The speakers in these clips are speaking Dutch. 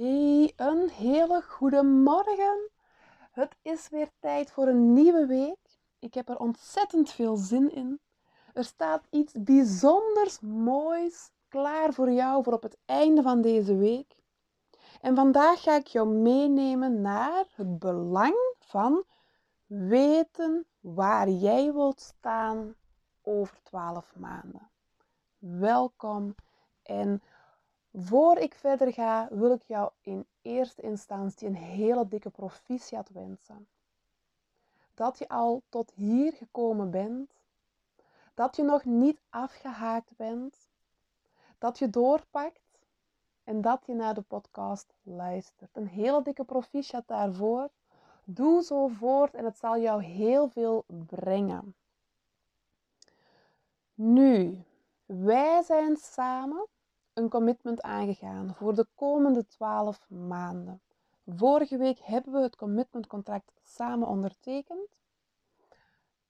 Een hele goede morgen. Het is weer tijd voor een nieuwe week. Ik heb er ontzettend veel zin in. Er staat iets bijzonders moois klaar voor jou voor op het einde van deze week. En vandaag ga ik jou meenemen naar het belang van weten waar jij wilt staan over 12 maanden. Welkom en voor ik verder ga, wil ik jou in eerste instantie een hele dikke proficiat wensen. Dat je al tot hier gekomen bent, dat je nog niet afgehaakt bent, dat je doorpakt en dat je naar de podcast luistert. Een hele dikke proficiat daarvoor. Doe zo voort en het zal jou heel veel brengen. Nu, wij zijn samen een commitment aangegaan voor de komende 12 maanden. Vorige week hebben we het commitmentcontract samen ondertekend.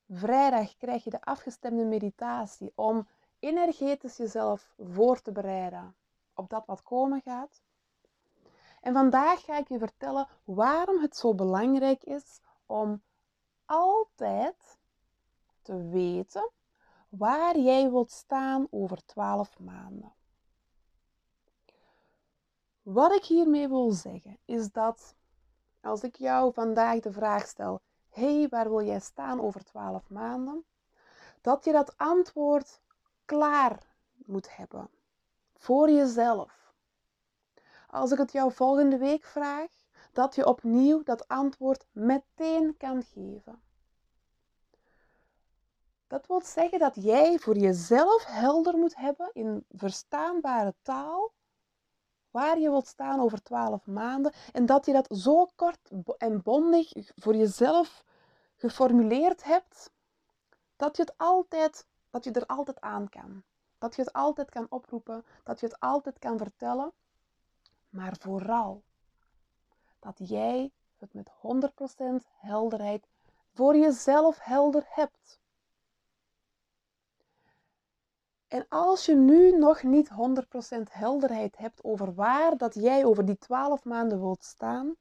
Vrijdag krijg je de afgestemde meditatie om energetisch jezelf voor te bereiden op dat wat komen gaat. En vandaag ga ik je vertellen waarom het zo belangrijk is om altijd te weten waar jij wilt staan over 12 maanden. Wat ik hiermee wil zeggen is dat als ik jou vandaag de vraag stel: hey, waar wil jij staan over 12 maanden? Dat je dat antwoord klaar moet hebben voor jezelf. Als ik het jou volgende week vraag, dat je opnieuw dat antwoord meteen kan geven. Dat wil zeggen dat jij voor jezelf helder moet hebben in verstaanbare taal waar je wilt staan over 12 maanden en dat je dat zo kort en bondig voor jezelf geformuleerd hebt, dat je het altijd, dat je er altijd aan kan. Dat je het altijd kan oproepen, dat je het altijd kan vertellen, maar vooral dat jij het met 100% helderheid voor jezelf helder hebt. En als je nu nog niet 100% helderheid hebt over waar dat jij over die 12 maanden wilt staan,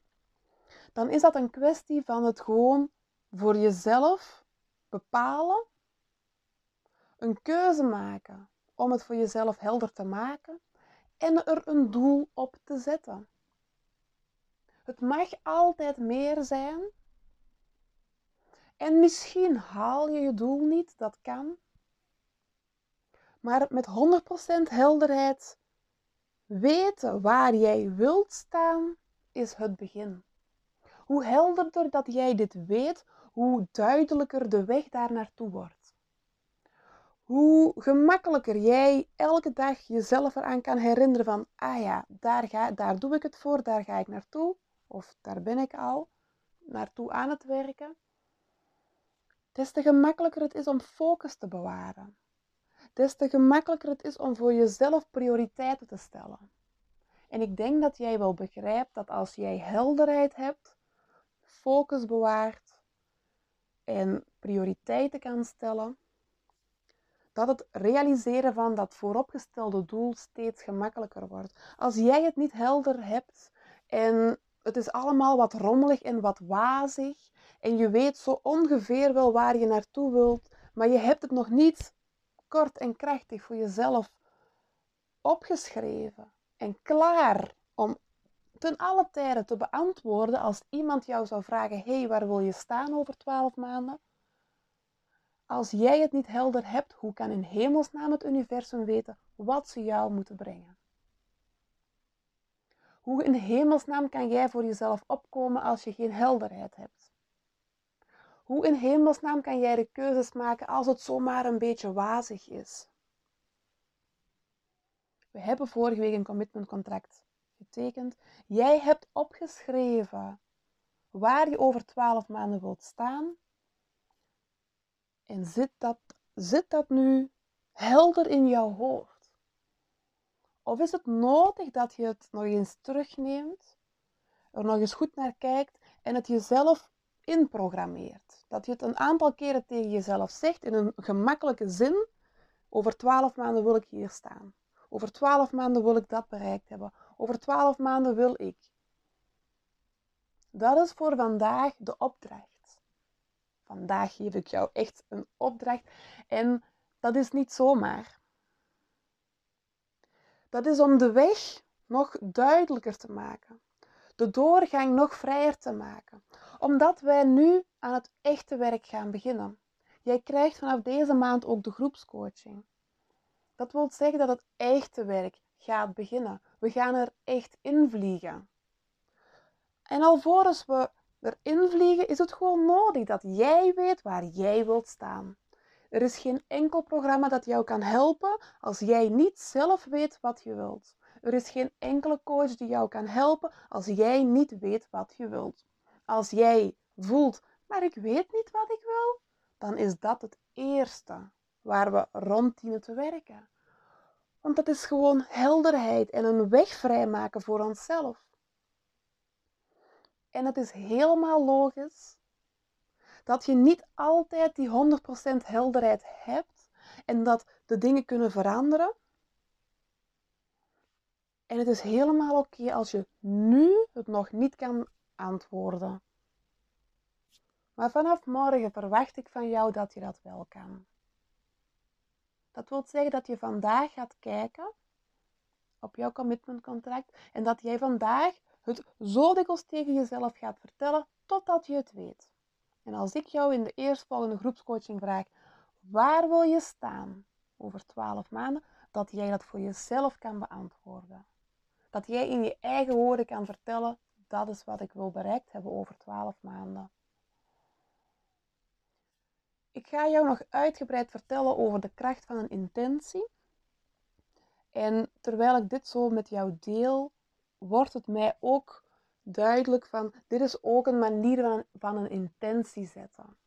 dan is dat een kwestie van het gewoon voor jezelf bepalen, een keuze maken om het voor jezelf helder te maken en er een doel op te zetten. Het mag altijd meer zijn. En misschien haal je je doel niet, dat kan. Maar met 100% helderheid weten waar jij wilt staan is het begin. Hoe helderder dat jij dit weet, hoe duidelijker de weg daar naartoe wordt. Hoe gemakkelijker jij elke dag jezelf eraan kan herinneren van, ah ja, daar, ga, daar doe ik het voor, daar ga ik naartoe, of daar ben ik al naartoe aan het werken. Des te gemakkelijker het is om focus te bewaren des te gemakkelijker het is om voor jezelf prioriteiten te stellen. En ik denk dat jij wel begrijpt dat als jij helderheid hebt, focus bewaart en prioriteiten kan stellen, dat het realiseren van dat vooropgestelde doel steeds gemakkelijker wordt. Als jij het niet helder hebt en het is allemaal wat rommelig en wat wazig en je weet zo ongeveer wel waar je naartoe wilt, maar je hebt het nog niet kort en krachtig voor jezelf opgeschreven en klaar om ten alle tijden te beantwoorden als iemand jou zou vragen: hey, waar wil je staan over twaalf maanden? Als jij het niet helder hebt, hoe kan in hemelsnaam het universum weten wat ze jou moeten brengen? Hoe in hemelsnaam kan jij voor jezelf opkomen als je geen helderheid hebt? Hoe in hemelsnaam kan jij de keuzes maken als het zomaar een beetje wazig is? We hebben vorige week een commitmentcontract getekend. Jij hebt opgeschreven waar je over 12 maanden wilt staan. En zit dat, zit dat nu helder in jouw hoofd? Of is het nodig dat je het nog eens terugneemt, er nog eens goed naar kijkt en het jezelf inprogrammeert. Dat je het een aantal keren tegen jezelf zegt in een gemakkelijke zin. Over twaalf maanden wil ik hier staan. Over twaalf maanden wil ik dat bereikt hebben. Over twaalf maanden wil ik. Dat is voor vandaag de opdracht. Vandaag geef ik jou echt een opdracht en dat is niet zomaar. Dat is om de weg nog duidelijker te maken, de doorgang nog vrijer te maken, omdat wij nu aan het echte werk gaan beginnen. Jij krijgt vanaf deze maand ook de groepscoaching. Dat wil zeggen dat het echte werk gaat beginnen. We gaan er echt invliegen. En alvorens we erin vliegen, is het gewoon nodig dat jij weet waar jij wilt staan. Er is geen enkel programma dat jou kan helpen als jij niet zelf weet wat je wilt. Er is geen enkele coach die jou kan helpen als jij niet weet wat je wilt. Als jij voelt, maar ik weet niet wat ik wil, dan is dat het eerste waar we rond dienen te werken. Want dat is gewoon helderheid en een weg vrijmaken voor onszelf. En het is helemaal logisch dat je niet altijd die 100% helderheid hebt en dat de dingen kunnen veranderen. En het is helemaal oké als je nu het nog niet kan antwoorden. Maar vanaf morgen verwacht ik van jou dat je dat wel kan. Dat wil zeggen dat je vandaag gaat kijken op jouw commitment contract en dat jij vandaag het zo dikwijls tegen jezelf gaat vertellen totdat je het weet. En als ik jou in de eerstvolgende groepscoaching vraag, waar wil je staan over 12 maanden, dat jij dat voor jezelf kan beantwoorden. Dat jij in je eigen woorden kan vertellen, dat is wat ik wil bereikt hebben over 12 maanden. Ik ga jou nog uitgebreid vertellen over de kracht van een intentie. En terwijl ik dit zo met jou deel, wordt het mij ook duidelijk van dit is ook een manier van, van een intentie zetten.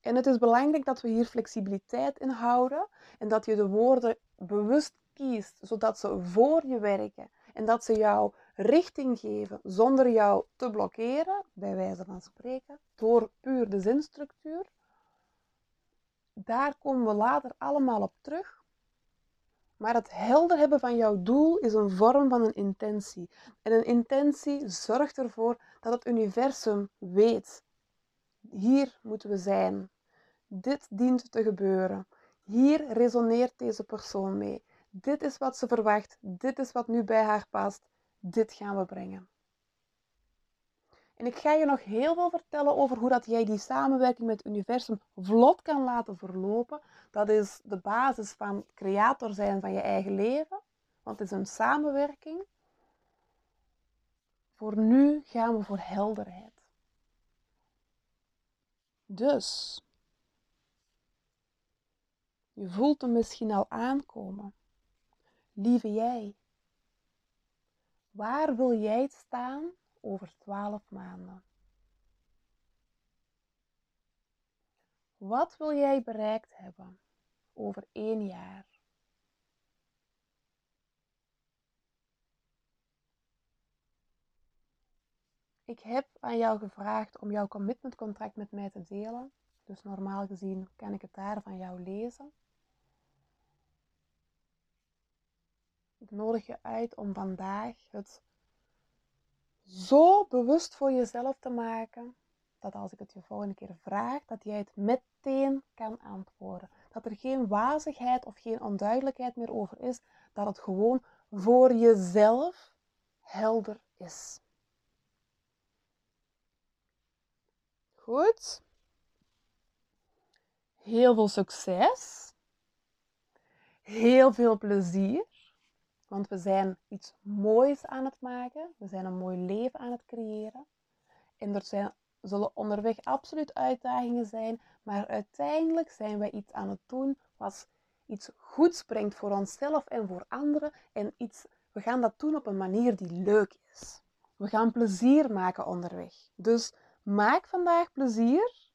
En het is belangrijk dat we hier flexibiliteit in houden en dat je de woorden bewust kiest, zodat ze voor je werken en dat ze jou richting geven zonder jou te blokkeren, bij wijze van spreken, door puur de zinstructuur. Daar komen we later allemaal op terug. Maar het helder hebben van jouw doel is een vorm van een intentie. En een intentie zorgt ervoor dat het universum weet. Hier moeten we zijn. Dit dient te gebeuren. Hier resoneert deze persoon mee. Dit is wat ze verwacht. Dit is wat nu bij haar past. Dit gaan we brengen. En ik ga je nog heel veel vertellen over hoe dat jij die samenwerking met het universum vlot kan laten verlopen. Dat is de basis van creator zijn van je eigen leven. Want het is een samenwerking. Voor nu gaan we voor helderheid. Dus, je voelt hem misschien al aankomen. Lieve jij, waar wil jij staan over 12 maanden. Wat wil jij bereikt hebben over één jaar? Ik heb aan jou gevraagd om jouw commitmentcontract met mij te delen. Dus normaal gezien kan ik het daar van jou lezen. Ik nodig je uit om vandaag het zo bewust voor jezelf te maken dat als ik het je volgende keer vraag, dat jij het meteen kan antwoorden. Dat er geen wazigheid of geen onduidelijkheid meer over is, dat het gewoon voor jezelf helder is. Goed. Heel veel succes. Heel veel plezier. Want we zijn iets moois aan het maken. We zijn een mooi leven aan het creëren. En er zijn, zullen onderweg absoluut uitdagingen zijn. Maar uiteindelijk zijn wij iets aan het doen wat iets goeds brengt voor onszelf en voor anderen. En iets, we gaan dat doen op een manier die leuk is. We gaan plezier maken onderweg. Dus maak vandaag plezier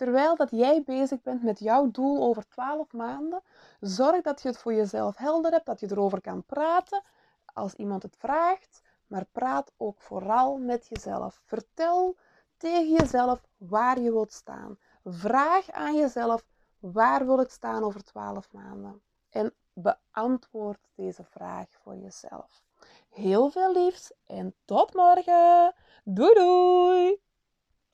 Terwijl dat jij bezig bent met jouw doel over 12 maanden, zorg dat je het voor jezelf helder hebt, dat je erover kan praten als iemand het vraagt, maar praat ook vooral met jezelf. Vertel tegen jezelf waar je wilt staan. Vraag aan jezelf waar wil ik staan over 12 maanden. En beantwoord deze vraag voor jezelf. Heel veel liefs en tot morgen. Doei doei!